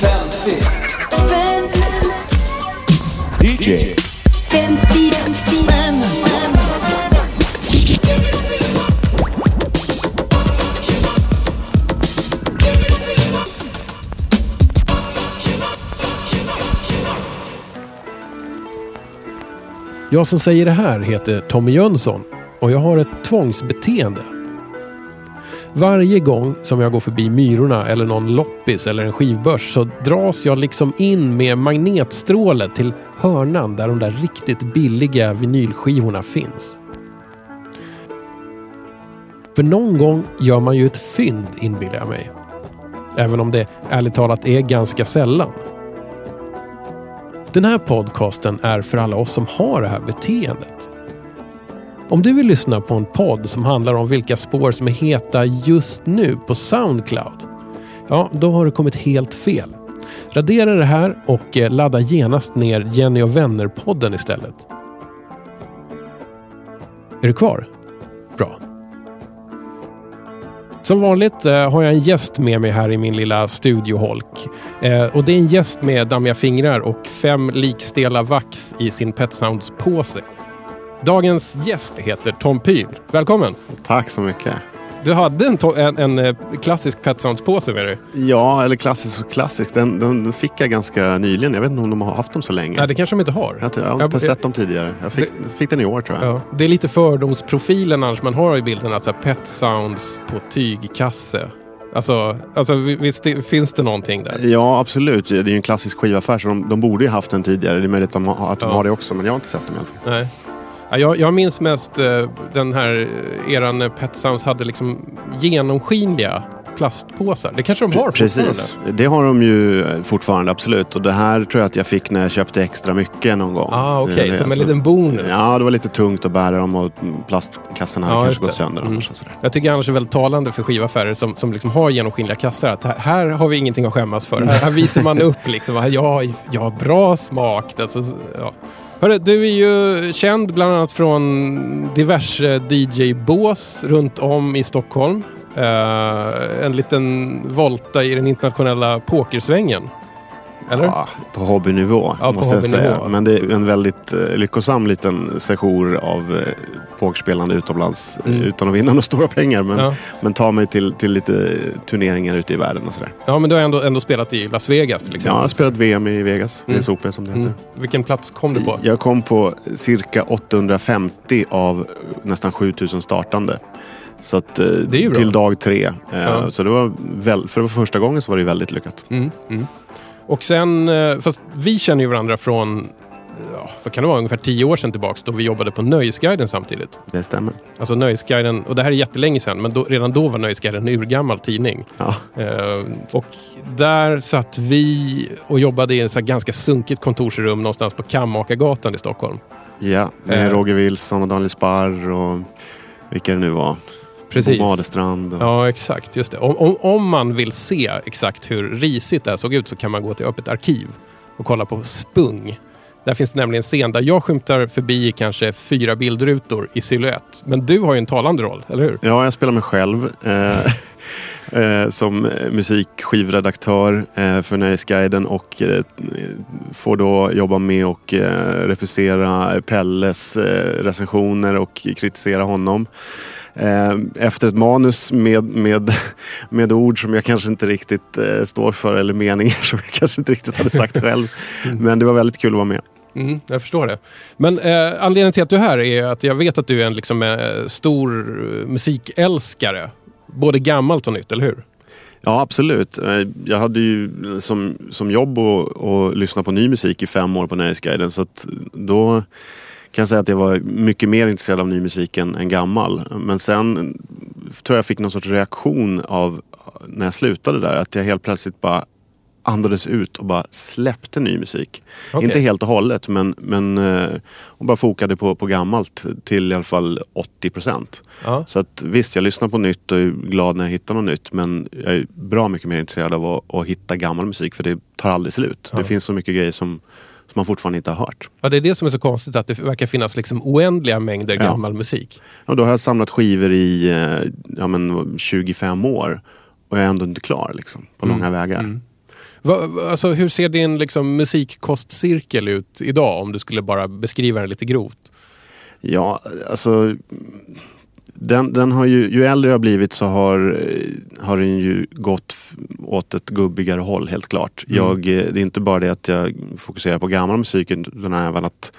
50 Spänn DJ 50 spänn Jag som säger det här heter Tommy Jönsson och jag har ett tvångsbeteende. Varje gång som jag går förbi Myrorna eller någon loppis eller en skivbörs så dras jag liksom in med magnetstråle till hörnan där de där riktigt billiga vinylskivorna finns. För någon gång gör man ju ett fynd inbillar jag mig. Även om det ärligt talat är ganska sällan. Den här podcasten är för alla oss som har det här beteendet. Om du vill lyssna på en podd som handlar om vilka spår som är heta just nu på Soundcloud, ja, då har du kommit helt fel. Radera det här och eh, ladda genast ner Jenny och vänner-podden istället. Är du kvar? Bra. Som vanligt eh, har jag en gäst med mig här i min lilla studioholk. Eh, och det är en gäst med dammiga fingrar och fem likstela vax i sin Pet Sounds-påse. Dagens gäst heter Tom Pyl. Välkommen! Tack så mycket. Du hade en, en, en eh, klassisk Pet Sounds-påse med dig. Ja, eller klassisk och klassisk. Den, den fick jag ganska nyligen. Jag vet inte om de har haft dem så länge. Nej, det kanske de inte har. Jag, jag har inte sett dem tidigare. Jag fick, fick den i år tror jag. Ja, det är lite fördomsprofilen annars man har i bilden. Alltså Pet Sounds på tygkasse. Alltså, alltså visst det, finns det någonting där? Ja, absolut. Det är ju en klassisk skivaffär så de, de borde ju haft den tidigare. Det är möjligt att de, har, att de Ja. har det också, men jag har inte sett dem i alla fall. Nej. Ja, jag, jag minns mest eh, den här eh, eran när Pet Sounds hade liksom genomskinliga plastpåsar. Det kanske de har fortfarande? Precis. Det har de ju fortfarande, absolut. Och det här tror jag att jag fick när jag köpte extra mycket någon gång. Ah, okej. Det- Som en liten bonus. Ja, det var lite tungt att bära dem och plastkassen hade Ja, kanske gått sönder Mm. Jag tycker annars är väldigt talande för skivaffärer som, som liksom har genomskinliga kassar. Att här, här har vi ingenting att skämmas för. Här, här visar man upp liksom. Jag, jag har bra smak. Alltså, ja. Hörru, du är ju känd bland annat från diverse DJ-bås runt om i Stockholm. Uh, en liten volta i den internationella pokersvängen. Eller? Ja, på hobbynivå Ja, på måste jag hobbynivå. säga. Men det är en väldigt eh, lyckosam liten sejour av eh, pokerspelande utomlands eh, Mm. utan att vinna några stora pengar. Men, Ja. men ta mig till, till lite turneringar ute i världen och sådär. ja, men du har ändå, ändå spelat i Las Vegas till Ja, exempel. jag har spelat VM i Vegas, Mm. VSOP som det heter. Mm. Vilken plats kom du på? Jag kom på cirka 850 av nästan 7000 startande. Så att, till dag tre. Ja. Så det var väl, för det var första gången så var det väldigt lyckat. Mm, mm. Och sen, eh, fast vi känner ju varandra från, ja, vad kan det vara, ungefär tio år sedan tillbaks då vi jobbade på Nöjesguiden samtidigt. Det stämmer. Alltså Nöjesguiden, och det här är jättelänge sedan, men då, redan då var Nöjesguiden en urgammal tidning. Ja. Eh, och där satt vi och jobbade i ett ganska sunkigt kontorsrum någonstans på Kammakargatan i Stockholm. Ja, med Eh. Roger Wilson och Daniel Sparr och vilka det nu var. Precis. Bo Badestrand. Och... Ja, exakt. Just det. Om, om, om man vill se exakt hur risigt det här såg ut så kan man gå till Öppet arkiv och kolla på Spung. Där finns det nämligen en scen där jag skymtar förbi kanske fyra bildrutor i silhuett. Men du har ju en talande roll, eller hur? Ja, jag spelar mig själv. Eh, eh, som musikskivredaktör eh, för Nöjesguiden och eh, får då jobba med och eh, refusera Pelles eh, recensioner och kritisera honom. Eh, efter ett manus med, med, med ord som jag kanske inte riktigt eh, står för eller meningar som jag kanske inte riktigt hade sagt själv. Men det var väldigt kul att vara med. Mm, jag förstår det. Men eh, anledningen till att du är här är att jag vet att du är en liksom, eh, stor eh, musikälskare. Både gammalt och nytt, eller hur? Ja, absolut. Jag hade ju som, som jobb att att lyssna på ny musik i fem år på Nöjesguiden. Så då kan jag säga att jag var mycket mer intresserad av ny musik än, än gammal. Men sen tror jag jag fick någon sorts reaktion av när jag slutade där. Att jag helt plötsligt bara andades ut och bara släppte ny musik. Okej. Inte helt och hållet men, men eh, och bara fokade på, på gammalt till i alla fall 80 procent. Ja. Så att visst, jag lyssnar på nytt och är glad när jag hittar något nytt. Men jag är bra mycket mer intresserad av att, att hitta gammal musik för det tar aldrig slut. Ja. Det finns så mycket grejer som, som man fortfarande inte har hört. ja, det är det som är så konstigt, att det verkar finnas liksom oändliga mängder Ja. gammal musik. Och då har jag samlat skivor i eh, ja, men, 25 år. och jag är ändå inte klar liksom, på långa vägar. Mm. Va- alltså, hur ser din liksom, musikkostcirkel ut idag om du skulle bara beskriva den lite grovt? Ja, alltså den, den har ju, ju äldre jag blivit så har, har den ju gått åt ett gubbigare håll helt klart. Mm. Jag, eh, det är inte bara det att jag fokuserar på gammal musik utan även att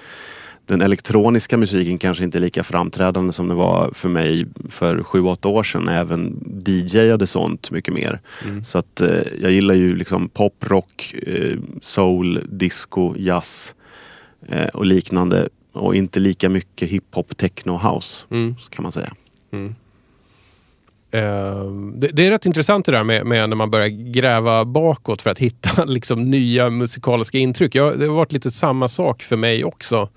den elektroniska musiken kanske inte är lika framträdande som det var för mig för sju åtta år sedan. Även DJade sånt mycket mer. Mm. Så att eh, jag gillar ju liksom pop, rock, eh, soul, disco, jazz eh, och liknande. Och inte lika mycket hiphop, techno house Mm. kan man säga. Ehm, det, det är rätt intressant det där med, med när man börjar gräva bakåt för att hitta liksom, nya musikaliska intryck. Jag, det har varit lite samma sak för mig också.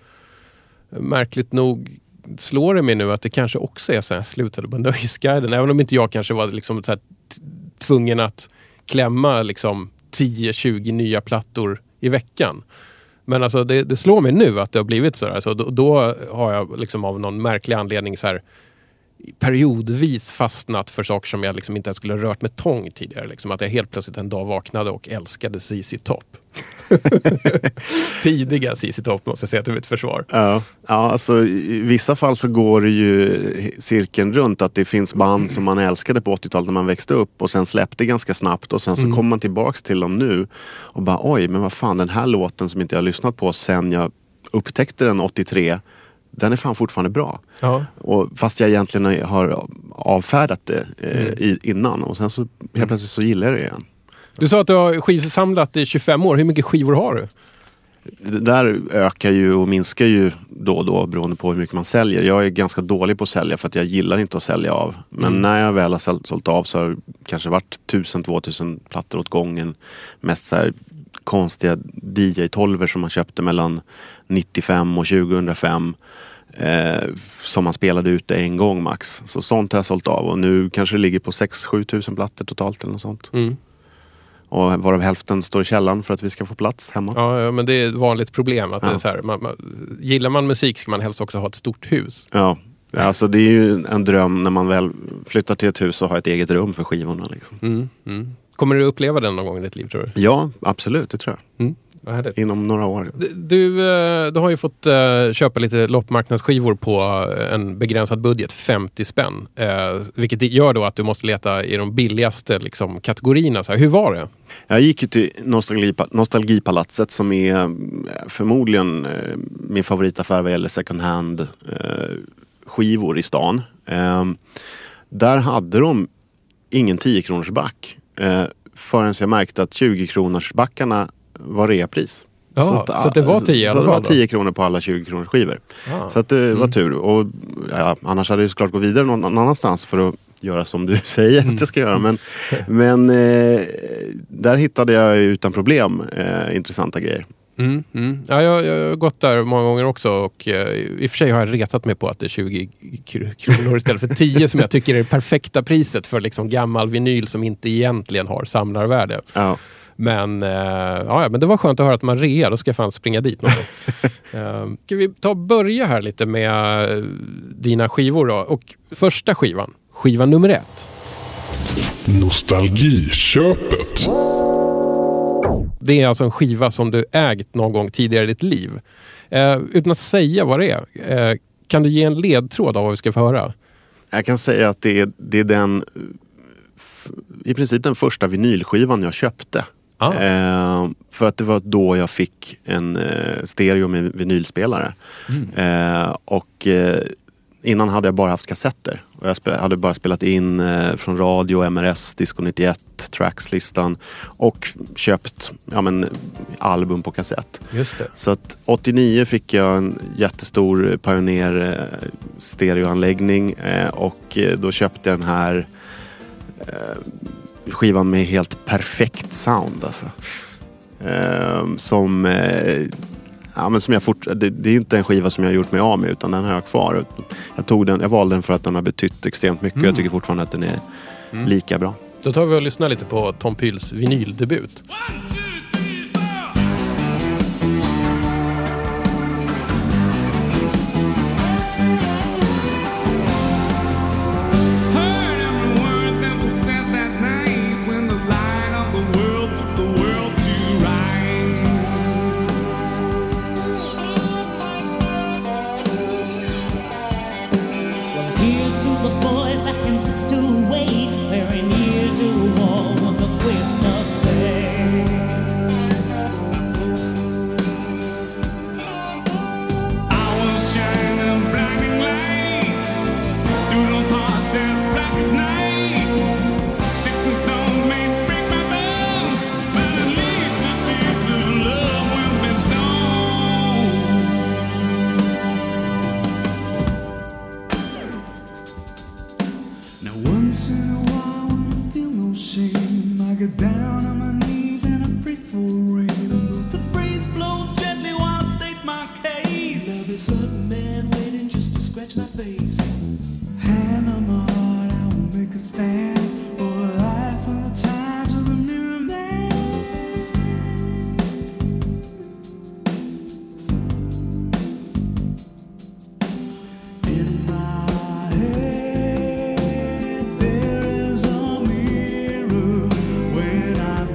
Märkligt nog slår det mig nu att det kanske också är så här, jag slutade på Nöjesguiden. Även om inte jag kanske var liksom så här, tvungen att klämma liksom 10-20 nya plattor i veckan. Men alltså det, det slår mig nu att det har blivit så. Här. Så då, då har jag liksom av någon märklig anledning så här, periodvis fastnat för saker som jag liksom inte ens skulle ha rört med tång tidigare. Liksom att jag helt plötsligt en dag vaknade och älskade ZZ Top. Tidiga ZZ Top måste jag säga till mitt försvar. Ja, ja alltså, i vissa fall så går det ju cirkeln runt att det finns band som man älskade på 80-talet när man växte upp och sen släppte ganska snabbt och sen så kommer man tillbaks till dem nu och bara oj, men vad fan den här låten som inte jag har lyssnat på sen jag upptäckte den 83 den är fan fortfarande bra. Ja. Och fast jag egentligen har avfärdat det eh, i, innan och sen så helt plötsligt så gillar jag det igen. Du sa att du har skivsamlat i 25 år. Hur mycket skivor har du? Det där ökar ju och minskar ju då och då beroende på hur mycket man säljer. Jag är ganska dålig på att sälja för att jag gillar inte att sälja av. Men när jag väl har sålt, sålt av så har det kanske varit 1000-2000 plattor åt gången. Mest så här konstiga DJ-12 som man köpte mellan 95 och 2005. Eh, som man spelade ute en gång max. Så sånt har jag sålt av och nu kanske det ligger på 6-7 tusen plattor totalt eller något sånt. Mm. Och varav hälften står i källaren för att vi ska få plats hemma. Ja, ja, men det är ett vanligt problem. Att det är Ja. så här, man, man, gillar man musik ska man helst också ha ett stort hus. Ja, alltså det är ju en dröm när man väl flyttar till ett hus och har ett eget rum för skivorna. Liksom. Mm, mm. Kommer du uppleva den någon gång i ditt liv tror du? Ja, absolut, det tror jag. Inom några år. Du, eh, du har ju fått eh, köpa lite loppmarknadsskivor på eh, en begränsad budget, 50 spänn. Vilket gör då att du måste leta i de billigaste liksom, kategorierna. Så här, hur var det? Jag gick ju till Nostalgipa- Nostalgipalatset som är förmodligen min favoritaffär vad gäller second hand skivor i stan. Där hade de ingen 10 kronors back. Förrän jag märkte att 20 kronors backarna var reapris. Ja, så att det var 10 i så alla det var fall då? 10 kronor på alla 20 kronors skivor. Ah. Så att det var tur. Och, ja, annars hade jag såklart gått vidare någon annanstans för att göra som du säger att jag ska göra. Men, men eh, där hittade jag utan problem eh, intressanta grejer. Mm, mm. Ja, jag, jag har gått där många gånger också och eh, i och för sig har jag retat mig på att det är 20 kr- kronor istället för 10 som jag tycker är det perfekta priset för liksom gammal vinyl som inte egentligen har samlarvärde. Ja. Men, eh, ja, men det var skönt att höra att man rea, då ska jag fan springa dit någon gång. eh, ska vi ta och börja här lite med eh, dina skivor då? Och första skivan, skiva nummer ett. Nostalgiköpet. Det är alltså en skiva som du ägt någon gång tidigare i ditt liv. Eh, utan att säga vad det är, eh, kan du ge en ledtråd av vad vi ska få höra? Jag kan säga att det är, det är den f- i princip den första vinylskivan jag köpte. Ah. Eh, för att det var då jag fick en eh, stereo med vinylspelare. Eh, och eh, innan hade jag bara haft kassetter. Och jag hade bara spelat in eh, från radio, MRS, Disco 91, Trackslistan och köpt ja, men, album på kassett. Just det. Så att 89 fick jag en jättestor Pioneer eh, stereoanläggning eh, och då köpte jag den här skivan med helt perfekt sound. Alltså. Eh, som, eh, ja, men som jag fort, det, det är inte en skiva som jag har gjort mig av med utan den har jag kvar. Jag, tog den, jag valde den för att den har betytt extremt mycket och jag tycker fortfarande att den är lika bra. Då tar vi och lyssnar lite på Tom Pyls vinyldebut. Heard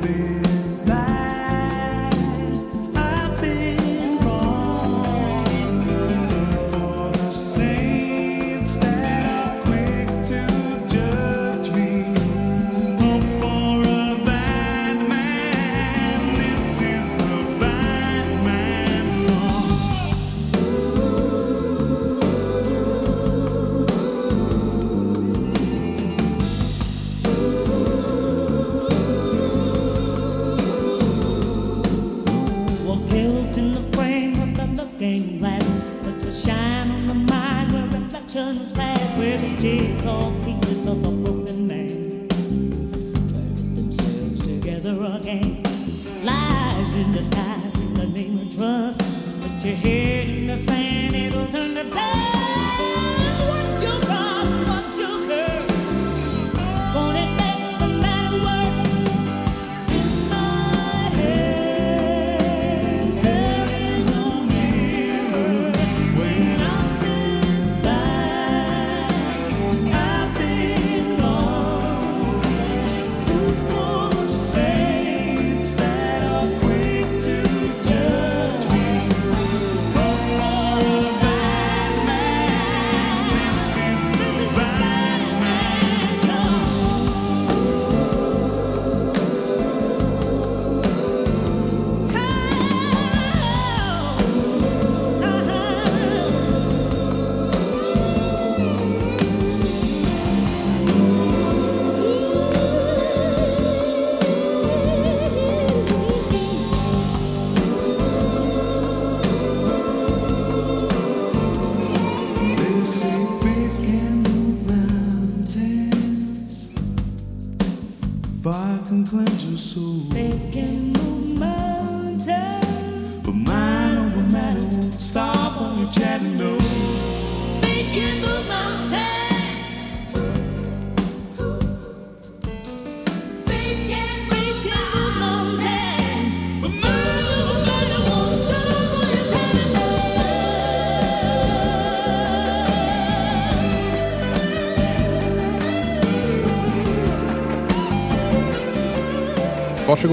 When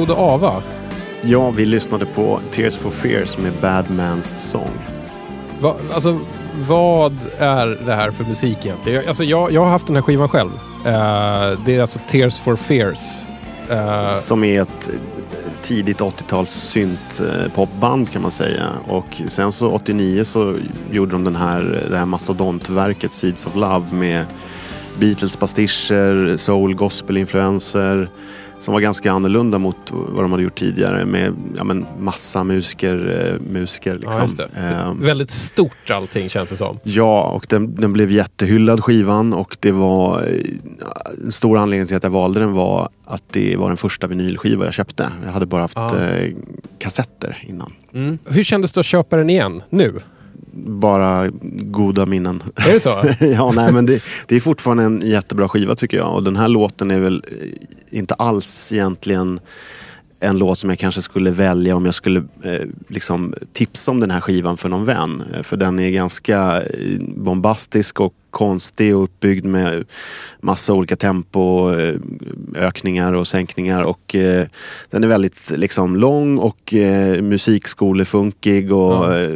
Varsågod och Ava. Ja, vi lyssnade på Tears for Fears med Bad Man's Song. Va, alltså, vad är det här för musik egentligen? Jag, alltså, jag, jag har haft den här skivan själv. Eh, det är alltså Tears for Fears. Eh, Som är ett tidigt 80-tals synt eh, kan man säga. Och sen så 89 så gjorde de den här, det här mastodontverket Seeds of Love med Beatles pastischer, soul gospel-influenser som var ganska annorlunda mot vad de hade gjort tidigare med ja, men massa musiker. Eh, musiker liksom. ja, det. Ehm, Väldigt stort allting känns det som. Ja, och den, den blev jättehyllad skivan och det var eh, en stor anledning till att jag valde den var att det var den första vinylskiva jag köpte. Jag hade bara haft Ah. eh, kassetter innan. Mm. Hur kändes det att köpa den igen nu? Bara goda minnen. Är det så? ja, nej, men det, det är fortfarande en jättebra skiva tycker jag. Och den här låten är väl eh, inte alls egentligen en låt som jag kanske skulle välja om jag skulle eh, liksom tipsa om den här skivan för någon vän. Eh, För den är ganska eh, bombastisk och konstig och uppbyggd med massa olika tempoökningar och sänkningar. Och, eh, den är väldigt liksom, lång och eh, musikskolefunkig. Och, eh,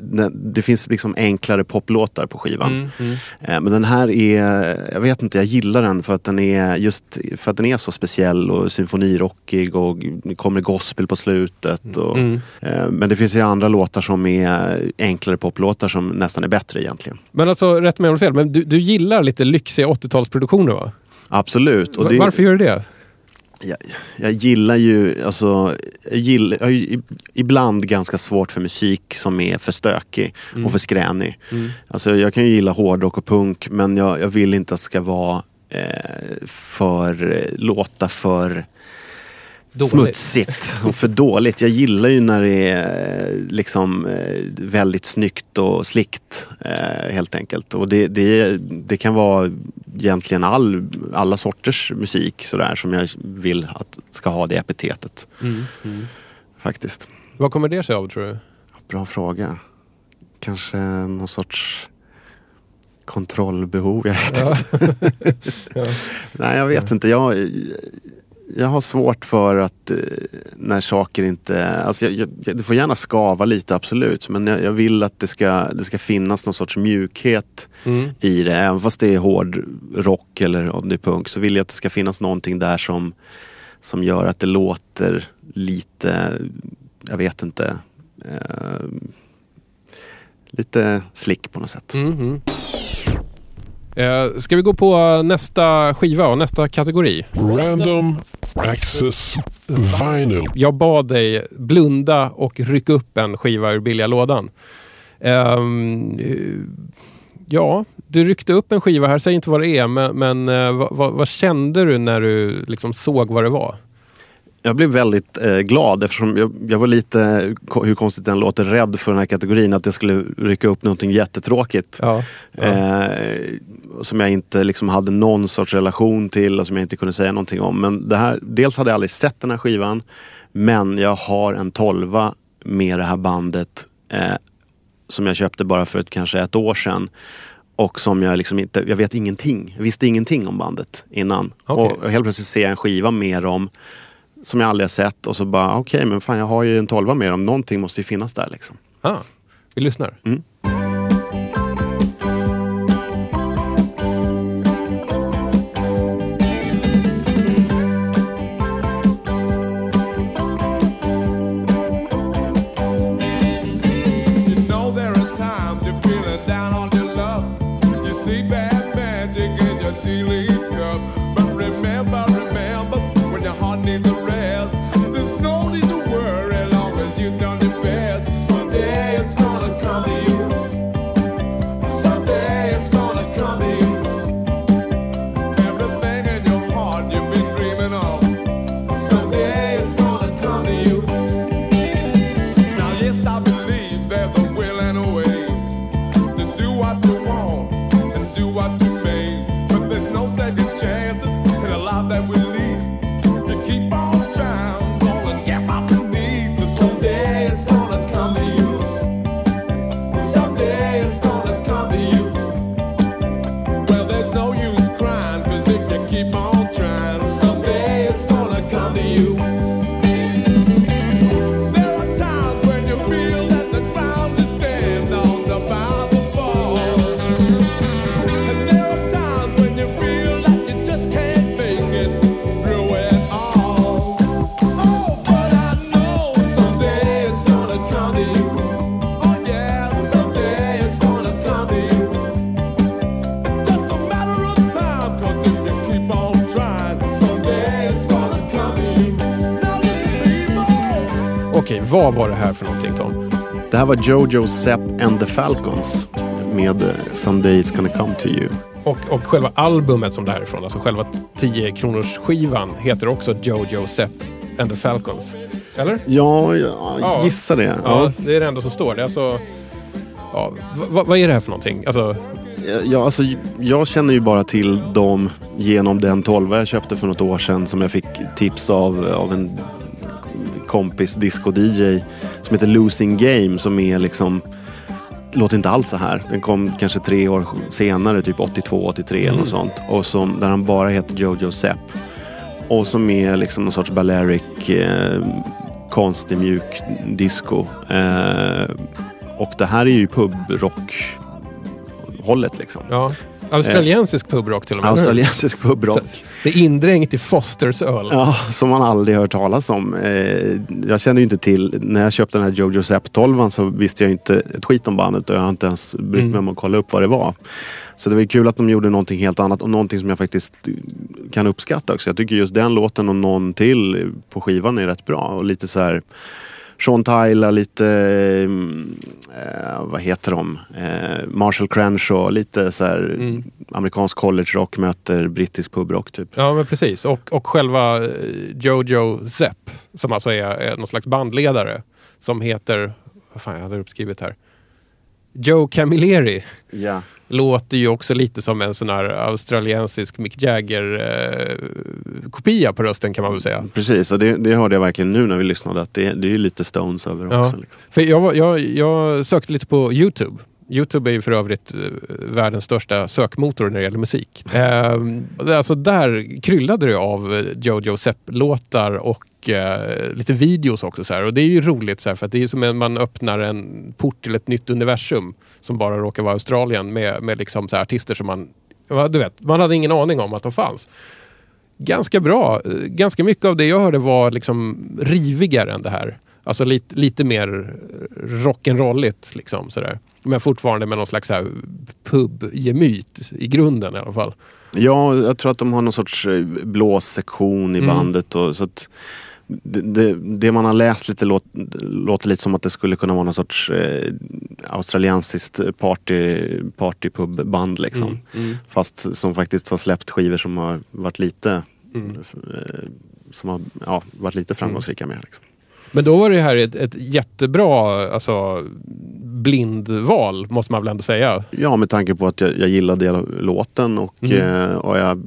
den, det finns liksom enklare poplåtar på skivan. Mm, mm. Eh, Men den här är, jag vet inte, jag gillar den för att den är just för att den är så speciell och symfonirockig och det kommer gospel på slutet. Och, Mm. eh, Men det finns ju andra låtar som är enklare poplåtar som nästan är bättre egentligen. Men alltså, rätt har fel, men du, du gillar lite lyxiga 80-talsproduktioner va? Absolut. Och det, Varför gör du det? jag, jag gillar ju, alltså, jag, gillar, jag har ibland ganska svårt för musik som är för stökig och för skränig. Mm. Alltså, jag kan ju gilla hårdrock och punk men jag, jag vill inte att det ska vara eh, för, låta för Dåligt. smutsigt och för dåligt. Jag gillar ju när det är eh, liksom eh, väldigt snyggt och slickt eh, helt enkelt. Och det, det, det kan vara egentligen all, alla sorters musik sådär som jag vill att ska ha det epitetet. Mm. Mm. Faktiskt. Vad kommer det sig av tror du? Bra fråga. Kanske någon sorts kontrollbehov. Jag vet Ja. Nej, jag vet inte. Jag, jag har svårt för att eh, när saker inte... Alltså jag, jag, det får gärna skava lite, absolut. Men jag, jag vill att det ska, det ska finnas någon sorts mjukhet Mm. i det. Även fast det är hård rock eller om det är punk så vill jag att det ska finnas någonting där som, som gör att det låter lite, jag vet inte, eh, lite slick på något sätt. Mm, mm. Eh, ska vi gå på nästa skiva och nästa kategori? Random Access Vinyl. Jag bad dig blunda och rycka upp en skiva ur billiga lådan. Ehm, eh, ja, du ryckte upp en skiva här. Säg inte vad det är, men, men eh, vad, vad, vad kände du när du liksom såg vad det var? Jag blev väldigt eh, glad eftersom jag, jag var lite, hur konstigt den låter, rädd för den här kategorin. Att jag skulle rycka upp någonting jättetråkigt. Ja, ja. Eh, som jag inte liksom hade någon sorts relation till och som jag inte kunde säga någonting om. Men det här, dels hade jag aldrig sett den här skivan. Men jag har en tolva med det här bandet. Eh, som jag köpte bara för ett, kanske ett år sedan. Och som jag liksom inte, jag vet ingenting. Jag visste ingenting om bandet innan. Okej. Och helt plötsligt ser jag en skiva med dem. Som jag aldrig har sett och så bara okej men fan jag har ju en tolva med dem. Någonting måste ju finnas där liksom. Ah, vi lyssnar. Mm. Var Jojo, Sepp and the Falcons med Someday It's Gonna Come To You. Och, och själva albumet som det här är ifrån, alltså själva 10 kronors skivan heter också Jojo, Sepp and the Falcons. Eller? Ja, jag Ja. gissar det. Ja, Ja. det är det enda som står. Det är alltså... Ja, v- vad är det här för någonting? Alltså, Ja, alltså, jag känner ju bara till dem genom den 12 jag köpte för något år sedan som jag fick tips av, av en kompis disco-DJ som heter Losing Game som är liksom låter inte alls så här. Den kom kanske tre år senare, typ 82, 83 eller något sånt. Och som, där han bara heter Jojo Sepp. Och som är liksom någon sorts Balearic, eh, konstig mjuk disco. Eh, och det här är ju pubrock-hållet liksom. Ja. Australiensisk pubrock till och med. Australiensisk pubrock. Det är indränkt i Fosters öl. Ja, som man aldrig hört talas om. Eh, jag känner ju inte till, när jag köpte den här Jojo Sepp 12 så visste jag inte ett skit om bandet och jag har inte ens brytt mig om att kolla upp vad det var. Så det var kul att de gjorde någonting helt annat och någonting som jag faktiskt kan uppskatta också. Jag tycker just den låten och någon till på skivan är rätt bra och lite så här Sean Tyler, lite, eh, vad heter de? Eh, Marshall Crenshaw, lite så här amerikansk college rock möter brittisk pubrock typ. Ja, men precis. Och, och själva eh, Jojo Zepp, som alltså är, är någon slags bandledare, som heter, vad fan jag hade uppskrivit här, Joe Camilleri. Ja. Låter ju också lite som en sån här australiensisk Mick Jagger-kopia på rösten kan man väl säga. Precis, och det, det hörde jag verkligen nu när vi lyssnade att det, det är lite Stones över Ja. också. Liksom. För jag, var- jag, jag sökte lite på Youtube. Youtube är ju för övrigt eh, världens största sökmotor när det gäller musik. Eh, alltså där kryllade det av eh, Jojo Sepp-låtar och eh, lite videos också. Så här. Och det är ju roligt så här, för att det är som att man öppnar en port till ett nytt universum som bara råkar vara Australien med, med liksom så här artister som man, du vet, man hade ingen aning om att de fanns. Ganska bra. Ganska mycket av det jag hörde var liksom rivigare än det här. Alltså lite, lite mer rock'n'rolligt liksom sådär. Men fortfarande med någon slags pub-gemyt i grunden i alla fall. Ja, jag tror att de har någon sorts eh, blåssektion i Mm. bandet. Och, så att det, det, det man har läst lite låt, låter lite som att det skulle kunna vara någon sorts eh, australiensiskt party, partypubband. Liksom. Fast som faktiskt har släppt skivor som har varit lite, eh, som har, ja, varit lite framgångsrika med. Liksom. Men då var det här ett, ett jättebra alltså, blindval, måste man väl ändå säga. Ja, med tanke på att jag, jag gillade låten och, Mm. eh, och jag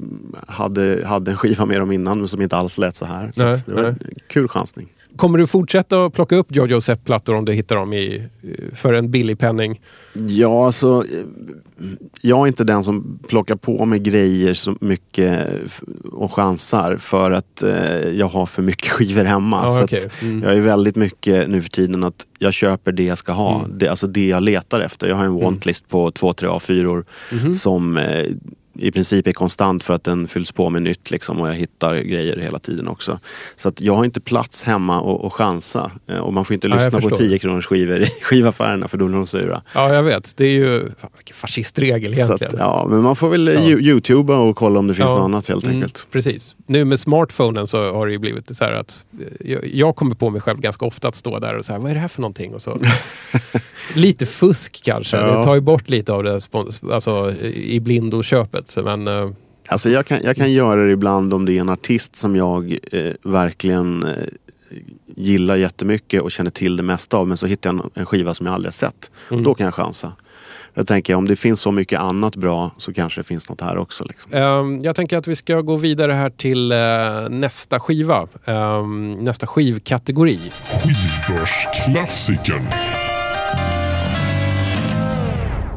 hade, hade en skiva med dem innan som inte alls lät så här. Så Nej, det var nej. en kul chansning. Kommer du fortsätta att plocka upp Jojo Sepp-plattor om du hittar dem i, för en billig penning? Ja, alltså jag är inte den som plockar på mig grejer så mycket och chansar för att eh, jag har för mycket skivor hemma. Ja, så att Mm. Jag är väldigt mycket nu för tiden att jag köper det jag ska ha. Mm. Det, alltså det jag letar efter. Jag har en wantlist på två, tre A4 Mhm. som eh, i princip är konstant för att den fylls på med nytt liksom, och jag hittar grejer hela tiden också. Så att jag har inte plats hemma och, och chansa. Eh, och man får inte Ja, lyssna på förstår. 10 kronors skivor i skivaffärerna för då blir de sura. Ja, jag vet. Det är ju fan, vilken fascistregel Så egentligen. att, ja, men man får väl Ja. ja. youtuba och kolla om det finns Ja. något annat helt Mm, enkelt. precis. Nu med smartphonen så har det ju blivit så här att eh, jag, jag kommer på mig själv ganska ofta att stå där och säga vad är det här för någonting? Och så, lite fusk kanske. Ja. Det tar ju bort lite av det alltså, i blindo-köpet. Men eh, Alltså jag kan, jag kan göra det ibland om det är en artist som jag eh, verkligen eh, gillar jättemycket och känner till det mesta av. Men så hittar jag en, en skiva som jag aldrig har sett. Mm. Då kan jag chansa. Jag tänker om det finns så mycket annat bra så kanske det finns något här också. Liksom. Ehm, jag tänker att vi ska gå vidare här till eh, nästa skiva. Ehm, nästa skivkategori. Skivbörsklassikern.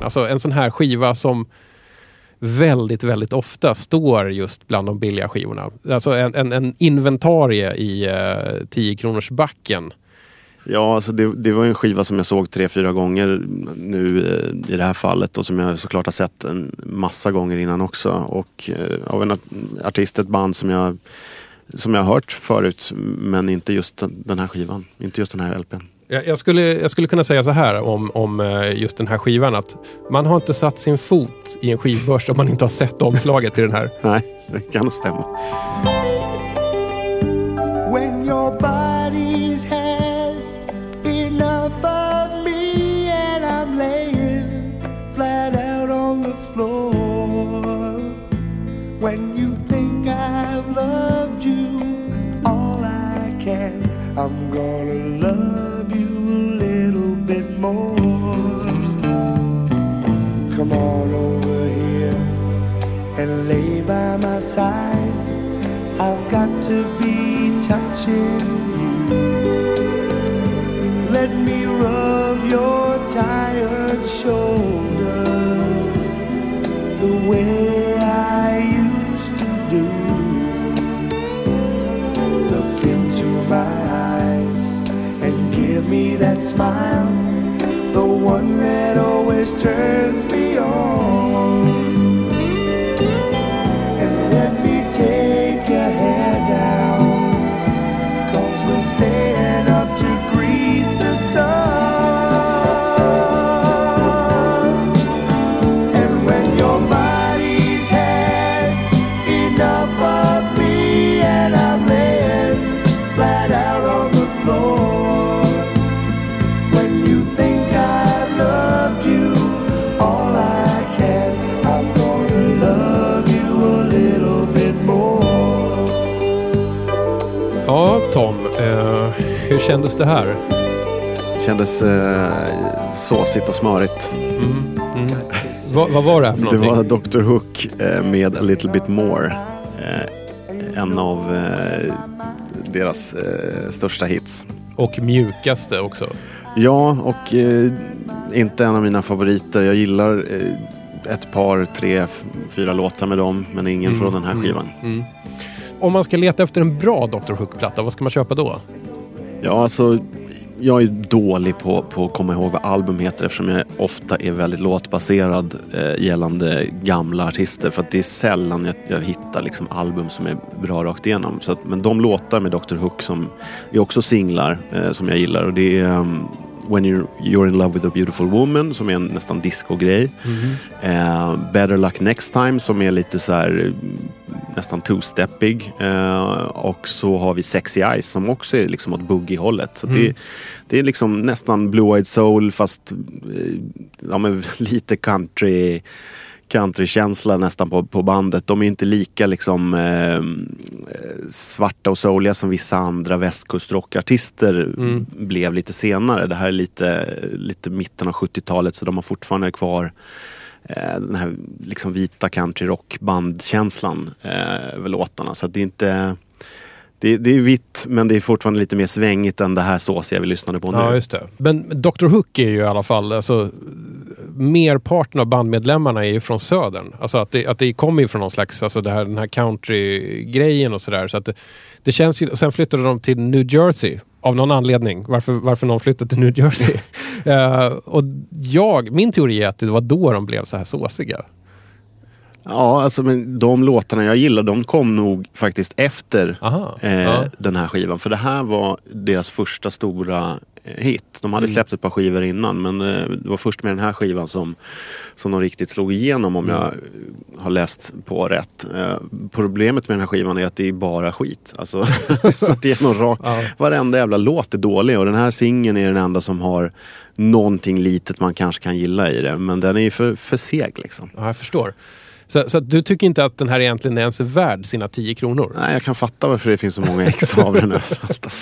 Alltså en sån här skiva som väldigt, väldigt ofta står just bland de billiga skivorna. Alltså en, en, en inventarie i eh, 10 kronors backen. Ja, alltså det, det var en skiva som jag såg tre, fyra gånger nu eh, i det här fallet och som jag såklart har sett en massa gånger innan också. Och eh, av en artist, ett band som jag, som jag har hört förut men inte just den, den här skivan. Inte just den här LPn. Jag, skulle, jag skulle kunna säga så här om, om eh, just den här skivan att man har inte satt sin fot i en skivbörs om man inte har sett omslaget till den här. Nej, det kan nog stämma. Smile, the one that always turns kändes det här? Kändes eh, såsigt och smörigt. Va, vad var det här för Det någonting? var Dr Hook eh, med A Little Bit More. Eh, en av eh, deras eh, största hits. Och mjukaste också. Ja, och eh, inte en av mina favoriter. Jag gillar eh, ett par, tre, fyra låtar med dem, men ingen från den här skivan. Mm. Om man ska leta efter en bra Dr. Hook-platta, vad ska man köpa då? Ja, alltså, jag är dålig på, på att komma ihåg vad album heter eftersom jag ofta är väldigt låtbaserad eh, gällande gamla artister. För att det är sällan jag, jag hittar liksom album som är bra rakt igenom. Så att, men de låtar med Dr Hook som är också singlar eh, som jag gillar. Och det är um, When you're, you're in love with a beautiful woman som är en nästan disco-grej. Eh, Better luck next time som är lite så här mm, nästan two-steppig. Eh, och så har vi Sexy Eyes som också är liksom åt boogie-hållet. Så det, det är liksom nästan Blue-Eyed Soul fast eh, ja, lite country countrykänsla nästan på, på bandet. De är inte lika liksom eh, svarta och souliga som vissa andra västkustrockartister blev lite senare. Det här är lite, lite mitten av 70-talet så de har fortfarande kvar eh, den här liksom vita country rockbandkänslan eh, över låtarna. Så det är inte det, det är vitt men det är fortfarande lite mer svängigt än det här såsiga vi lyssnade på nu. Ja, just det. Men Dr. Hook är ju i alla fall, alltså, merparten av bandmedlemmarna är ju från södern. Alltså att det, att det kommer ju från någon slags, alltså det här, den här country-grejen och sådär. Så att det, det känns ju, sen flyttade de till New Jersey av någon anledning. Varför, varför någon flyttade till New Jersey. Eh, och jag, min teori är att det var då de blev så här såsiga. Ja, alltså men de låtarna jag gillar de kom nog faktiskt efter Aha, eh, ja. den här skivan. För det här var deras första stora hit. De hade Mm. släppt ett par skivor innan men eh, det var först med den här skivan som, som de riktigt slog igenom om Mm. jag har läst på rätt. Eh, problemet med den här skivan är att det är bara skit. Alltså, så det är någon rak, Ja. Varenda jävla låt är dålig och den här singeln är den enda som har någonting litet man kanske kan gilla i det. Men den är ju för, för seg liksom. Ja, jag förstår. Så, så du tycker inte att den här egentligen ens är värd sina 10 kronor? Nej, jag kan fatta varför det finns så många ex av den överallt.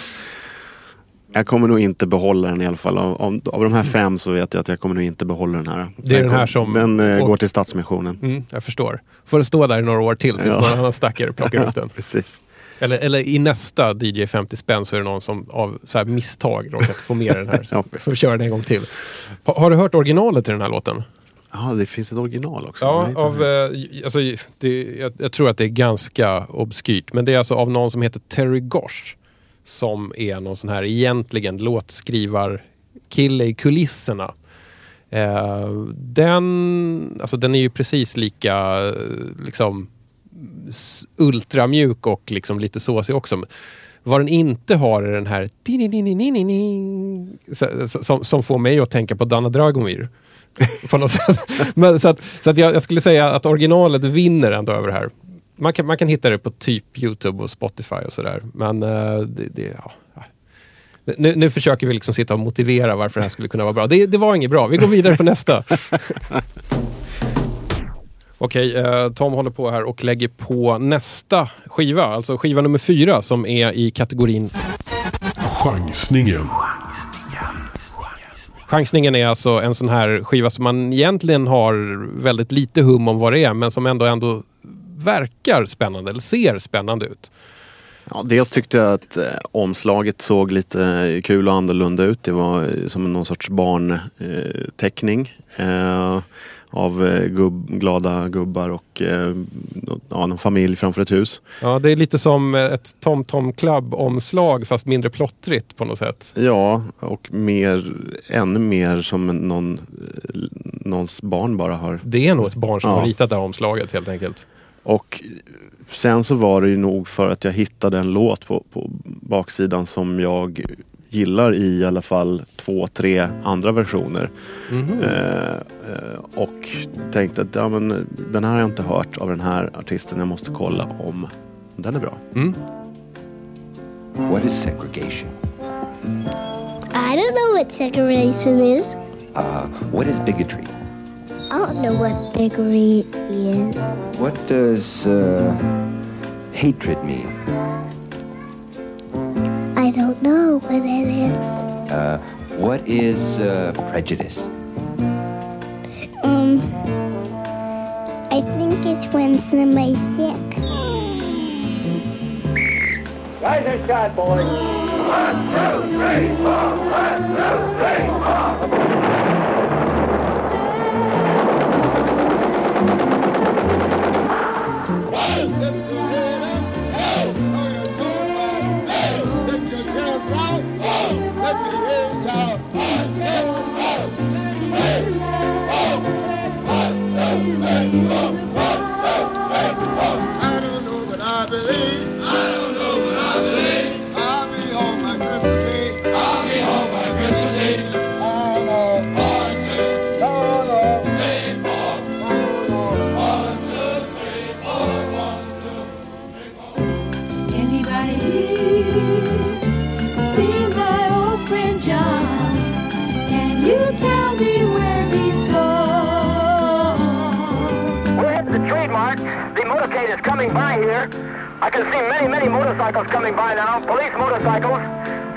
Jag kommer nog inte behålla den i alla fall. Av, av, av de här fem så vet jag att jag kommer nog inte behålla den här. Det är den här kom- som- Den eh, går till Stadsmissionen. Mm, jag förstår. Får det stå där i några år till tills Ja. någon annan stackare plockar ut den. Precis. Eller, eller i nästa DJ 50 spänn så är det någon som av så här misstag råkat få med den här. Så får vi köra den en gång till. Ha, har du hört originalet till den här låten? Ja, det finns ett original också. Ja, Nej, av, eh, alltså, det, jag, jag tror att det är ganska obskyrt. Men det är alltså av någon som heter Terry Gosh. Som är någon sån här egentligen låtskrivarkille i kulisserna. Eh, den, alltså, den är ju precis lika eh, liksom ultramjuk och liksom lite såsig också. Vad den inte har är den här som, som får mig att tänka på Dana Dragomir. på något sätt. Men, så att, så att jag, jag skulle säga att originalet vinner ändå över det här. Man kan, man kan hitta det på typ Youtube och Spotify och sådär. Men eh, det, det, ja. nu, nu försöker vi liksom sitta och motivera varför det här skulle kunna vara bra. Det, det var inget bra. Vi går vidare på nästa. Okej, eh, Tom håller på här och lägger på nästa skiva. Alltså skiva nummer fyra som är i kategorin Chansningen. Chansningen är alltså en sån här skiva som man egentligen har väldigt lite hum om vad det är men som ändå, ändå verkar spännande eller ser spännande ut. Ja, dels tyckte jag att eh, omslaget såg lite eh, kul och annorlunda ut. Det var eh, som någon sorts barnteckning eh, av eh, gubb, glada gubbar och eh, ja, någon familj framför ett hus. Ja, det är lite som ett Tom Tom Club-omslag fast mindre plottrigt på något sätt. Ja, och mer, ännu mer som någon, någons barn bara har. Det är nog ett barn som Ja. har ritat det här omslaget helt enkelt. Och sen så var det ju nog för att jag hittade en låt på, på baksidan som jag gillar i alla fall två, tre andra versioner. Eh, eh, och tänkte att ja, men, den här har jag inte hört av den här artisten. Jag måste kolla om den är bra. Mm. What is segregation? I don't know what segregation is. Uh, what is bigotry? I don't know what bigotry is. What does uh, hatred mean? I don't know what it is. Uh, what is uh, prejudice? Um, I think it's when somebody's sick. I can see many, many motorcycles coming by now. Police motorcycles.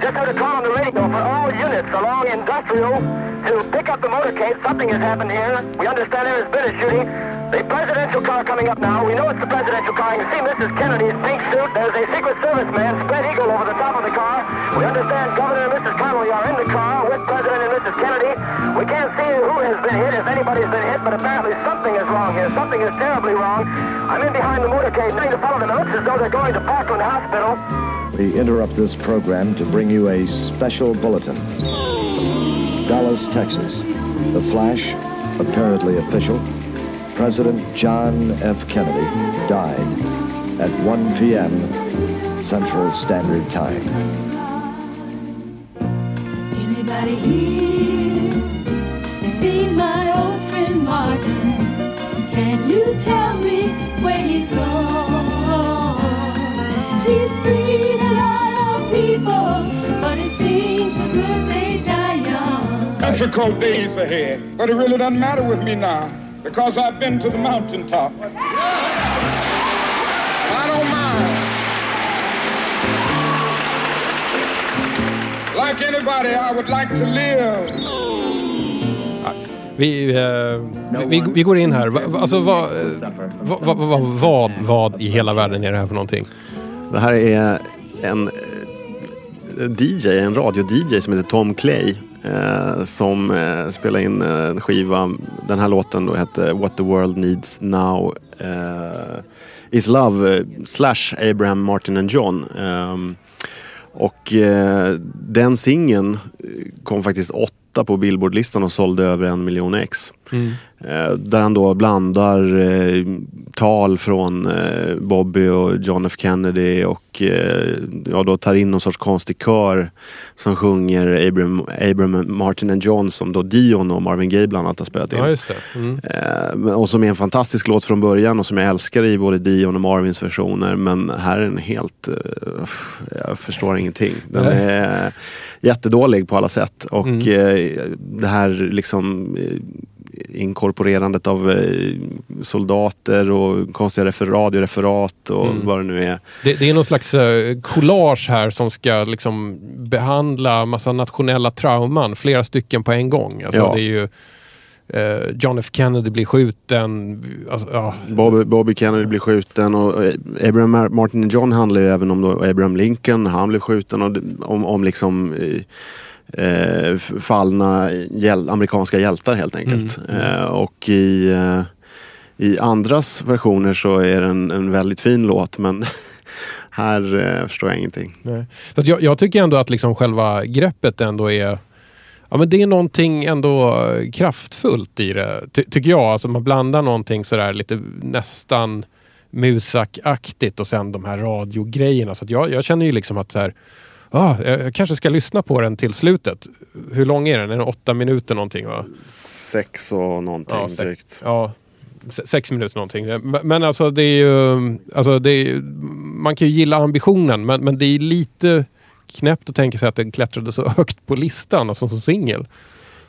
Just heard a call on the radio for all units along Industrial to pick up the motorcade. Something has happened here. We understand there has been a shooting. The presidential car coming up now. We know it's the presidential car. You can see Mrs. Kennedy's pink suit. There's a Secret Service man, spread eagle, over the top of the car. We understand Governor and Mrs. Connolly are in the car with President and Mrs. Kennedy. We can't see who has been hit, if anybody's been hit, but apparently something is wrong here. Something is terribly wrong. I'm in behind the motorcade, trying to follow them. It looks as though they're going to Parkland Hospital. We interrupt this program to bring you a special bulletin. Dallas, Texas. The flash, apparently official. President John F. Kennedy died at 1 p.m. Central Standard Time. Anybody here seen my old friend Martin? Can you tell me where he's gone? He's freed a lot of people, but it seems the good they die young. Difficult days ahead, but it really doesn't matter with me now because I've been to the mountaintop. I don't mind. Like anybody, I would like to live. Vi, eh, vi, vi går in här. Va, va- alltså, vad, eh, vad, vad, vad, vad, i hela världen är det här för någonting? Det här är en eh, DJ, en radio-DJ som heter Tom Clay. Eh, som eh, spelar in eh, en skiva. Den här låten då hette What the World Needs Now eh, Is Love eh, slash Abraham Martin and John. Ehm, och eh, den singeln eh, kom faktiskt åtta på Billboardlistan och sålde över en miljon ex. Eh, där han då blandar eh, tal från eh, Bobby och John F Kennedy och eh, ja, då tar in någon sorts konstig kör som sjunger Abraham, Abraham Martin and John som då Dion och Marvin Gaye bland annat har spelat in. Ja, just. Mm. Eh, och som är en fantastisk låt från början och som jag älskar i både Dion och Marvins versioner. Men här är den helt... eh, jag förstår ingenting. Den Nej. är jättedålig på alla sätt. Och Mm. det här liksom inkorporerandet av eh, soldater och konstiga refer- radioreferat och Mm. vad det nu är. Det, det är någon slags eh, collage här som ska liksom behandla massa nationella trauman, flera stycken på en gång. Alltså, Ja. det är ju eh, John F Kennedy blir skjuten. Alltså, ja. Bobby, Bobby Kennedy blir skjuten och Abraham Mar- Martin John handlar ju även om då Abraham Lincoln. Han blev skjuten och om, om liksom eh, fallna hjäl- amerikanska hjältar helt enkelt. Eh, och i, eh, i andras versioner så är det en, väldigt fin låt men här eh, förstår jag ingenting. Nej. Fast jag, jag tycker ändå att liksom själva greppet ändå är Ja, men det är någonting ändå eh, kraftfullt i det, ty tycker jag. Alltså man blandar någonting sådär lite nästan musakaktigt och sen de här radiogrejerna. Så jag, jag känner ju liksom att så här, ah, jag kanske ska lyssna på den till slutet. Hur lång är den? Är den åtta minuter någonting? Va? Sex och någonting Ja, sex. drygt. Ja, se- sex minuter någonting. Men, men alltså det är ju... Alltså det är, man kan ju gilla ambitionen men, men det är lite knäppt att tänka sig att den klättrade så högt på listan alltså som singel.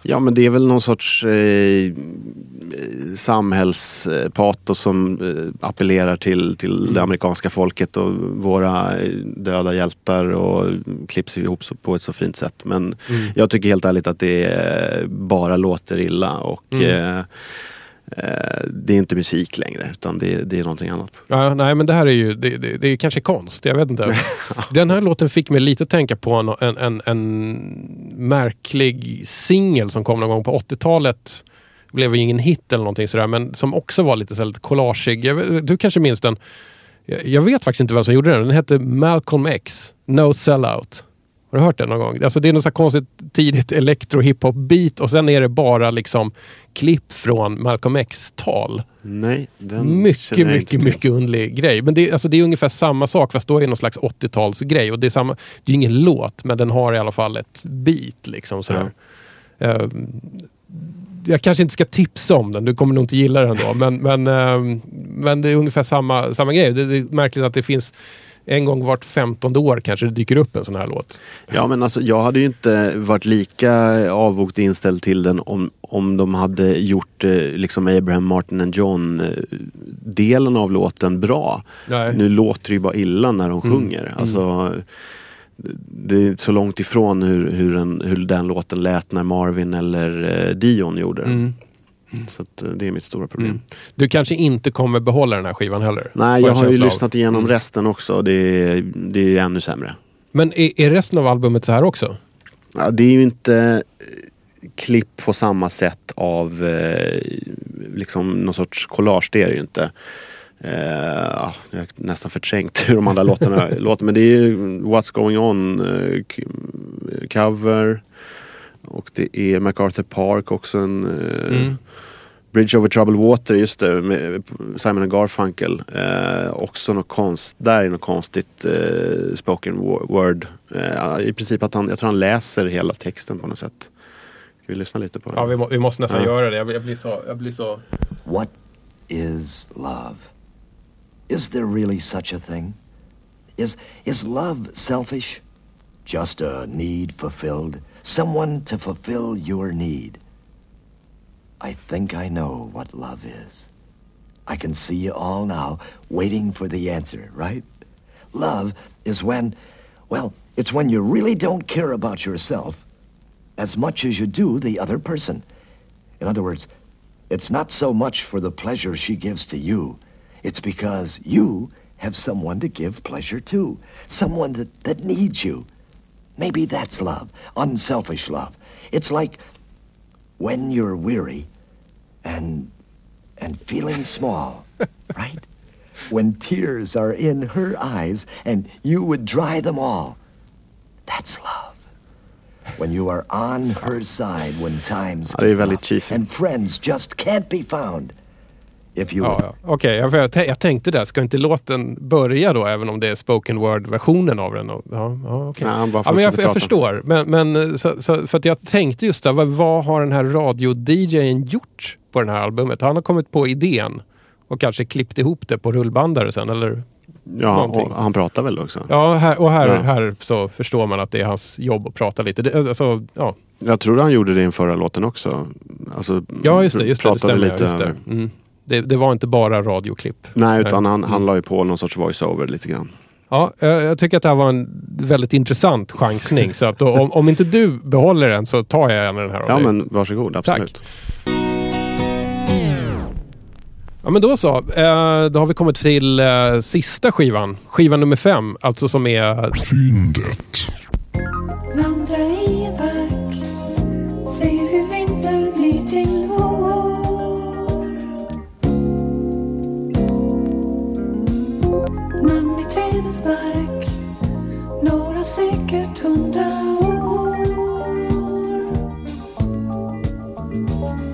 Ja men det är väl någon sorts eh, samhällspatos som eh, appellerar till, till det amerikanska folket och våra eh, döda hjältar och klipps ihop så, på ett så fint sätt. Men Mm. jag tycker helt ärligt att det eh, bara låter illa och Mm. eh, eh, det är inte musik längre utan det, det är någonting annat. Ja, nej men det här är ju, det, det, det är kanske konst, jag vet inte. Den här låten fick mig lite att tänka på en, en, en, en märklig singel som kom någon gång på 80-talet. Blev ju ingen hit eller någonting sådär men som också var lite, så lite collageig. Jag Du kanske minns den? Jag, jag vet faktiskt inte vem som gjorde den. Den hette Malcolm X, No Sellout. Har du hört den någon gång? Alltså det är något så konstigt tidigt elektro hiphop beat och sen är det bara liksom klipp från Malcolm X-tal. Nej, den Mycket, jag inte mycket, mycket underlig grej. Men det, alltså det är ungefär samma sak fast då är det någon slags 80-talsgrej. Och det är, samma, det är ingen låt men den har i alla fall ett beat. Liksom, sådär. Eh, jag kanske inte ska tipsa om den, du kommer nog inte gilla den då. Men, men, eh, men det är ungefär samma, samma grej. Det, det är märkligt att det finns en gång vart femtonde år kanske det dyker upp en sån här låt. Ja men alltså jag hade ju inte varit lika avvokt inställd till den om, om de hade gjort eh, liksom Abraham Martin and John eh, delen av låten bra. Nej. Nu låter det ju bara illa när de Mm. sjunger. Alltså, det är så långt ifrån hur, hur, en, hur den låten lät när Marvin eller eh, Dion gjorde den. Mm. Så att, eh, det är mitt stora problem. Mm. Du kanske inte kommer behålla den här skivan heller? Nej, jag har ju lyssnat igenom Mm. resten också. Det är, det är ännu sämre. Men är, är resten av albumet så här också? Ja, det är ju inte eh, klipp på samma sätt av eh, liksom någon sorts collage. Det är det ju inte. Eh, ja, jag har nästan förträngt hur de andra låtarna låter. Men det är ju What's going on eh, cover. Och det är MacArthur Park också en Mm. Bridge over troubled water, just det, med Simon and Garfunkel. Eh, också något konst, där är något konstigt eh, spoken wo- word. Eh, I princip att han, jag tror han läser hela texten på något sätt. Ska vi lyssna lite på det? Ja, vi, må, vi måste nästan Ja. göra det. Jag, jag, blir så, jag blir så... What is love? Is there really such a thing? Is, is love selfish? Just a need fulfilled? Someone to fulfill your need? I think I know what love is. I can see you all now waiting for the answer, right? Love is when, well, it's when you really don't care about yourself as much as you do the other person. In other words, it's not so much for the pleasure she gives to you. It's because you have someone to give pleasure to, someone that, that needs you. Maybe that's love, unselfish love. It's like when you're weary and and feeling small, right? When tears are in her eyes and you would dry them all. That's love. When you are on her side when times get rough cheesy. and friends just can't be found. If you Ja, ja. Okej, jag, jag, jag tänkte det. Ska inte låten börja då, även om det är spoken word-versionen av den? Ja, ja, okej. Nej, ja, men jag, jag förstår. Men, men, så, så, för att jag tänkte just det, vad, vad har den här radio-DJn gjort på den här albumet? Han har kommit på idén och kanske klippt ihop det på rullbandare sen, eller? Ja, och han pratar väl också? Ja, här, och här, Ja. här så förstår man att det är hans jobb att prata lite. Det, alltså, ja. Jag tror han gjorde det i den förra låten också. Alltså, ja, just det. Just det, det pratade stämmer. lite Just det. Mm. Det, det var inte bara radioklipp. Nej, utan han, han la ju på någon sorts voice-over lite grann. Ja, jag tycker att det här var en väldigt intressant chansning. Så att då, om, om inte du behåller den så tar jag gärna den här av Ja, dig. men varsågod. Absolut. Tack. Ja men då så. Eh, då har vi kommit till eh, sista skivan. Skiva nummer fem. Alltså som är... Fyndet. Tidens mark Några säkert hundra år.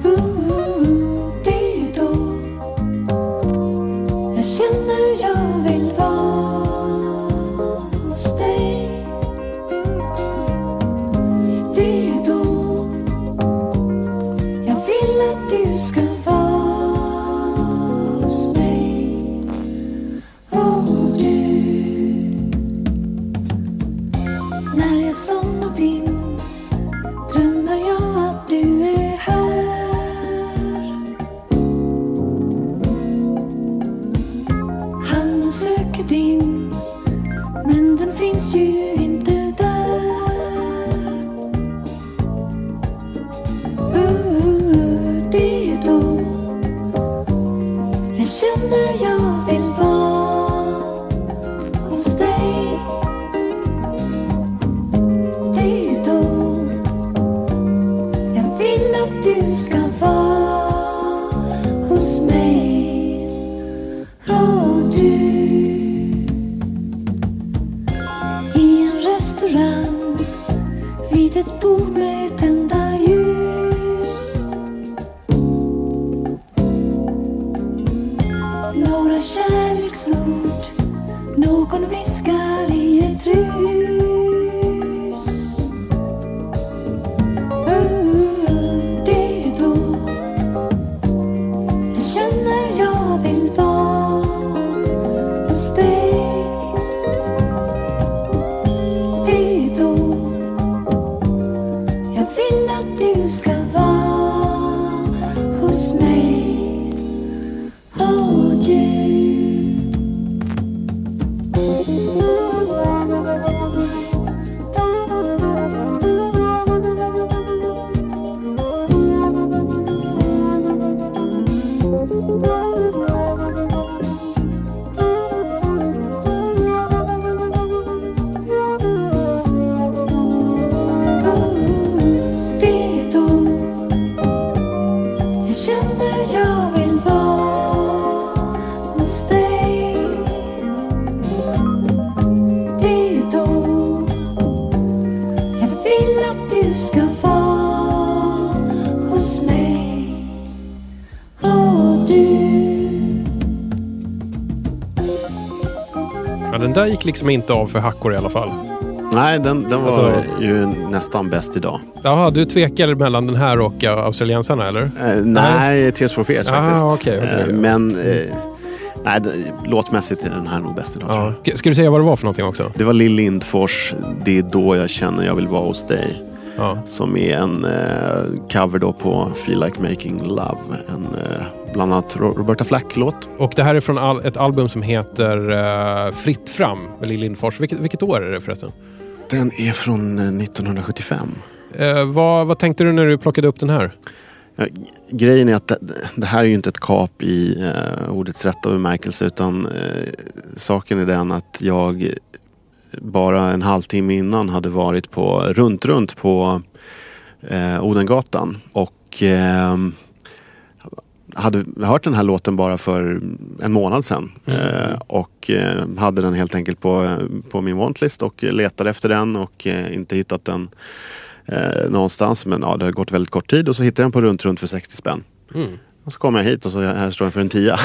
Uh, Det är då Jag känner jag vill vara hos dig. Det är då jag vill att du ska gick liksom inte av för hackor i alla fall. Nej, den, den var Alltså- ju nästan bäst idag. Jaha, du tvekar mellan den här och uh, australiensarna eller? Eh, nej, Tears for Fears Ah, faktiskt. okej, okej. Eh, men eh, nej, låtmässigt är den här nog bäst idag. tror Ja. jag. Ska du säga vad det var för någonting också? Det var Lill Lindfors, Det är då jag känner jag vill vara hos dig. Ja. Som är en eh, cover då på Feel Like Making Love. En, eh, bland annat Ro- Roberta Flack-låt. Och det här är från al- ett album som heter uh, Fritt fram med Lill Lindfors. Vilket, vilket år är det förresten? Den är från eh, 1975. Eh, vad, vad tänkte du när du plockade upp den här? Ja, grejen är att det, det här är ju inte ett kap i eh, ordets rätta bemärkelse utan eh, saken är den att jag bara en halvtimme innan hade varit på runt runt på eh, Odengatan och eh, hade hört den här låten bara för en månad sedan. Eh, och eh, hade den helt enkelt på, på min wantlist och letade efter den och eh, inte hittat den eh, någonstans. Men ja, det har gått väldigt kort tid och så hittade jag den på runt runt för 60 spänn. Mm. Och så kommer jag hit och så här står den för en tia.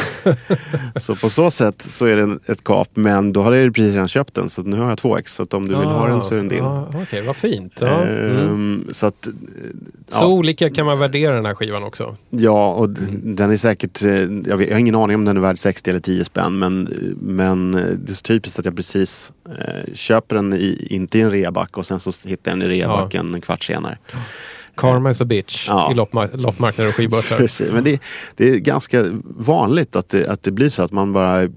så på så sätt så är det ett kap. Men då har jag ju precis redan köpt den så nu har jag två ex. Så om du vill ha den så är den din. Ah, Okej, vad fint. Ja. Mm. Ehm, så att, eh, Så ja. olika kan man värdera den här skivan också. Ja, och d- den är säkert, eh, jag, vet, jag har ingen aning om den är värd 60 eller 10 spänn men, men eh, det är så typiskt att jag precis eh, köper den i, inte i en reback och sen så hittar jag den i rebacken en kvart senare. Karma is a bitch Ja. i loppma- loppmarknader och skivbörsar. Precis, men det, det är ganska vanligt att det, att det blir så att man bara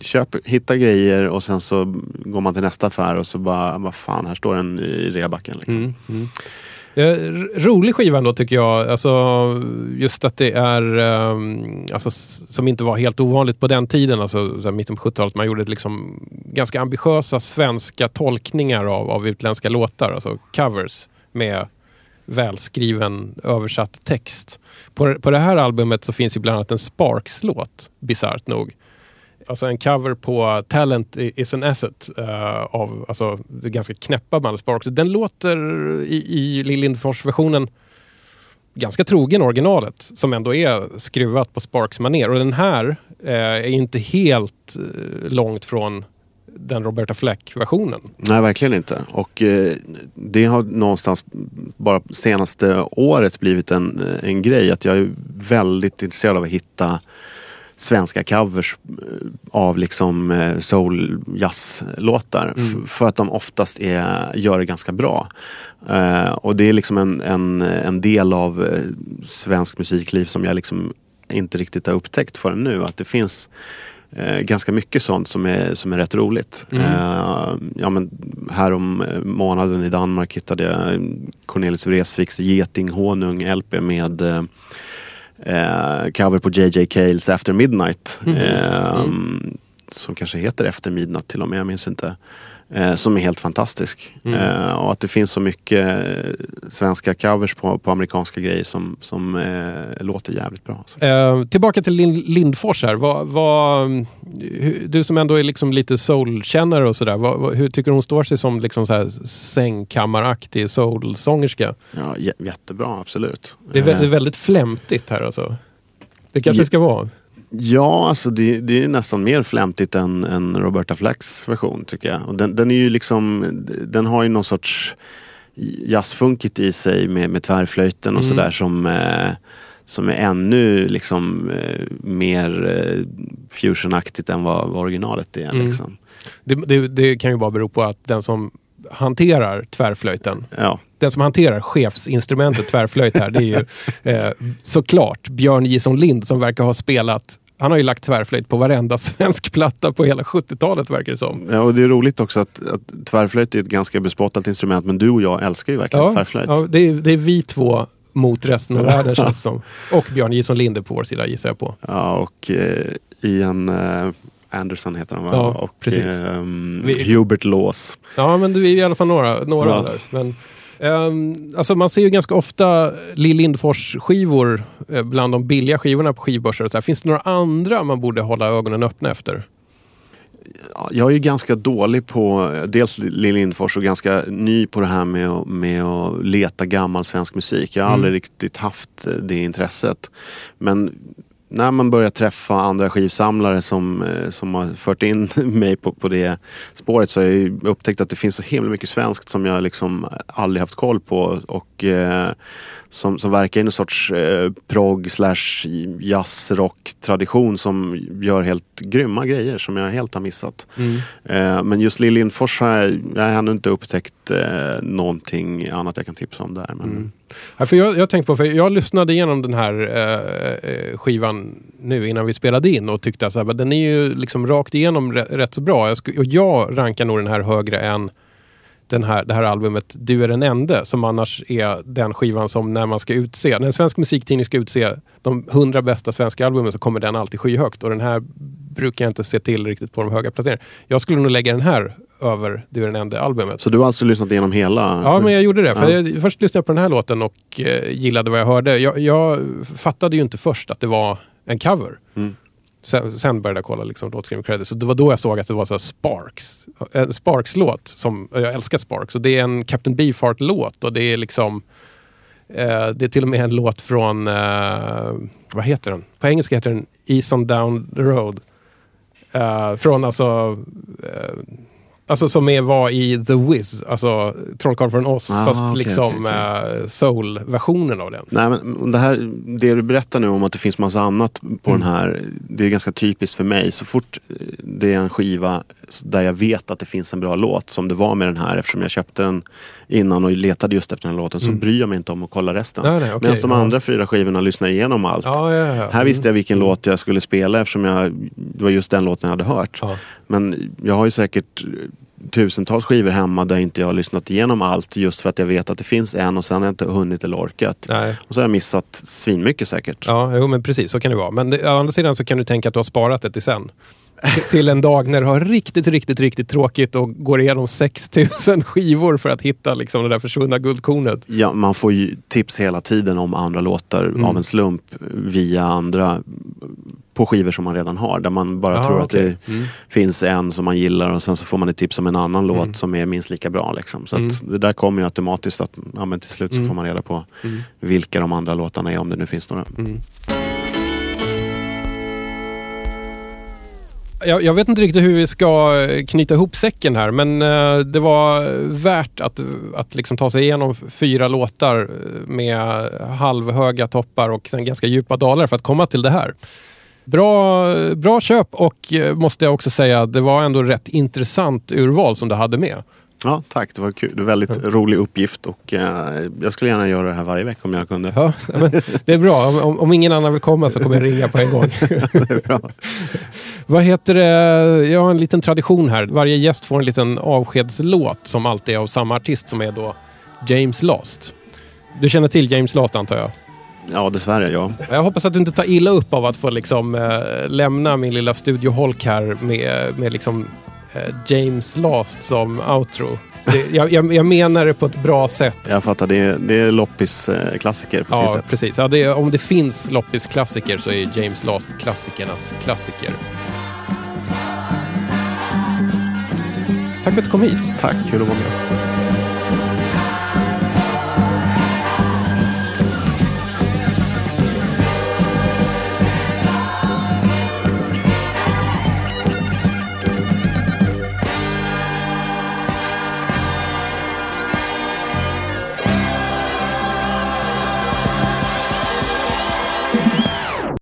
köper, hittar grejer och sen så går man till nästa affär och så bara, vad fan, här står den i rebacken. Liksom. Mm, mm. Rolig skiva ändå tycker jag. Alltså, just att det är, ehm, alltså, som inte var helt ovanligt på den tiden, alltså så mitten på 70-talet. Man gjorde liksom ganska ambitiösa svenska tolkningar av, av utländska låtar, alltså covers med välskriven översatt text. På, på det här albumet så finns ju bland annat en Sparks-låt, bisarrt nog. Alltså en cover på Talent is an asset uh, av alltså, det ganska knäppa bandet Sparks. Den låter i, i Lill Lindfors-versionen ganska trogen originalet som ändå är skruvat på Sparks maner. Och den här eh, är inte helt eh, långt från den Roberta Fleck-versionen. Nej, verkligen inte. Och eh, det har någonstans bara senaste året blivit en, en grej att jag är väldigt intresserad av att hitta svenska covers eh, av liksom eh, soul jazz-låtar. F- för att de oftast är, gör det ganska bra. Eh, och det är liksom en, en, en del av eh, svensk musikliv som jag liksom inte riktigt har upptäckt förrän nu. Att det finns eh, ganska mycket sånt som är, som är rätt roligt. Mm. Eh, ja, men här om eh, månaden i Danmark hittade jag Cornelis Vreeswijks Getinghonung LP med eh, eh, cover på JJ Cales After Midnight. Eh, Mm. Som kanske heter Efter Midnatt till och med, jag minns inte. Eh, som är helt fantastisk. Mm. Eh, och att det finns så mycket eh, svenska covers på, på amerikanska grejer som, som eh, låter jävligt bra. alltså. Eh, tillbaka till Lin- Lindfors här. Vad, hur, du som ändå är liksom lite soulkännare och sådär. Hur tycker du hon står sig som liksom så sängkammaraktig soulsångerska? Ja, jä- jättebra, absolut. Det är, vä- Eh, det är väldigt flämtigt här alltså. Det kanske ska vara. Ja, alltså det, det är nästan mer flämtigt än, än Roberta Flacks version tycker jag. Och den, den är ju liksom, den har ju någon sorts jazzfunkigt i sig med, med tvärflöjten och Mm. sådär som, eh, som är ännu liksom eh, mer eh, fusionaktigt än vad, vad originalet är. Mm. Liksom. Det, det, det kan ju bara bero på att den som hanterar tvärflöjten, Ja. den som hanterar chefsinstrumentet tvärflöjt här, det är ju eh, såklart Björn Jison Lind som verkar ha spelat han har ju lagt tvärflöjt på varenda svensk platta på hela 70-talet verkar det som. Ja, och det är roligt också att, att tvärflöjt är ett ganska bespottat instrument men du och jag älskar ju verkligen tvärflöjt. ja det, är, det är vi två mot resten av världen känns som. Och Björn Jison Lind är på vår sida gissar jag på. Ja, och eh, Ian eh, Anderson heter han va? Ja, och precis. ehm, Vi- Hubert Laws. Ja, men det är i alla fall några, några Ja. där. Men, ehm, alltså man ser ju ganska ofta Lill Lindfors skivor eh, bland de billiga skivorna på skivbörser. och Så här. Finns det några andra man borde hålla ögonen öppna efter? Ja, Jag är ju ganska dålig på dels Lill Lindfors och ganska ny på det här med, att- med att leta gammal svensk musik. Jag har Mm. aldrig riktigt haft eh, det intresset. Men när man börjar träffa andra skivsamlare som, eh, som har fört in mig på, på det spåret så har jag upptäckt att det finns så himla mycket svenskt som jag liksom aldrig haft koll på. Och eh, som, som verkar i någon sorts eh, prog slash jazzrock tradition som gör helt grymma grejer som jag helt har missat. Eh, men just Lill Lindfors har jag, jag har ännu inte upptäckt eh, någonting annat jag kan tipsa om där. Men, Ja, för jag, jag tänkte på, för jag lyssnade igenom den här eh, eh, skivan nu innan vi spelade in och tyckte att den är ju liksom rakt igenom rätt, rätt så bra. Jag, och jag rankar nog den här högre än den här, det här albumet Du är den ende som annars är den skivan som när man ska utse, när en svensk musiktidning ska utse de hundra bästa svenska albumen så kommer den alltid skyhögt och den här brukar jag inte se till riktigt på de höga placeringarna. Jag skulle nog lägga den här över Du är den ende albumet. Så du har alltså lyssnat igenom hela? Ja, men jag gjorde det. För Ja. jag, först lyssnade jag på den här låten och eh, gillade vad jag hörde. Jag, jag fattade ju inte först att det var en cover. Mm. Sen, sen började jag kolla liksom, låtskrivning credits. Så det var då jag såg att det var så här Sparks. En Sparks-låt. Som, eh, jag älskar Sparks. Och det är en Captain Beefheart-låt. Och det är liksom... Eh, det är till och med en låt från... Eh, vad heter den? På engelska heter den Ease on down the road. Eh, från alltså... Eh, Eh, Alltså som är, var i The Wiz, alltså Trollkarlen från Oz, Ah, fast okej, liksom okej, eh, soul-versionen av den. Nej, men det, här, det du berättar nu om att det finns massa annat på Mm. den här, det är ganska typiskt för mig. Så fort det är en skiva där jag vet att det finns en bra låt, som det var med den här eftersom jag köpte den innan och letade just efter den här låten, så Mm. bryr jag mig inte om att kolla resten. Nej, nej, okej, Medan de ja. andra fyra skivorna lyssnar igenom allt. Ja, ja, ja. Här visste jag vilken Mm. låt jag skulle spela eftersom jag, det var just den låten jag hade hört. Men jag har ju säkert tusentals skivor hemma där inte jag har lyssnat igenom allt just för att jag vet att det finns en och sen har jag inte hunnit eller orkat. Nej. Och så har jag missat svinmycket säkert. Ja, jo, men precis. Så kan det vara. Men det, å andra sidan så kan du tänka att du har sparat det till sen. till en dag när du har riktigt, riktigt, riktigt tråkigt och går igenom 6000 skivor för att hitta liksom, det där försvunna guldkornet. Ja, man får ju tips hela tiden om andra låtar Mm. av en slump via andra på skivor som man redan har. Där man bara Ah, tror okej. att det Mm. finns en som man gillar och sen så får man ett tips om en annan låt som är minst lika bra. Liksom. Så Mm. det där kommer ju automatiskt att ja, men till slut så Mm. får man reda på Mm. vilka de andra låtarna är om det nu finns några. Jag, jag vet inte riktigt hur vi ska eh, knyta ihop säcken här men eh, det var värt att, att liksom ta sig igenom fyra låtar eh, med halvhöga toppar och sen ganska djupa dalar för att komma till det här. Bra, bra köp och eh, måste jag också säga, det var ändå rätt intressant urval som du hade med. Ja, tack. Det var kul. Det var väldigt rolig uppgift och eh, jag skulle gärna göra det här varje vecka om jag kunde. Ja, det är bra. Om- Om, ingen annan vill komma så kommer jag ringa på en gång. Vad heter det? Jag har en liten tradition här. Varje gäst får en liten avskedslåt som alltid är av samma artist som är då James Last. Du känner till James Last antar jag? Ja, dessvärre ja. Jag hoppas att du inte tar illa upp av att få liksom, eh, lämna min lilla studioholk här med, med liksom, James Last som outro. Det, jag, jag, jag menar det på ett bra sätt. Jag fattar, det är, det är loppis-klassiker på Ja, sätt. precis. Ja, är, om det finns loppis-klassiker så är James Last klassikernas klassiker. Tack för att du kom hit. Tack, kul att vara med.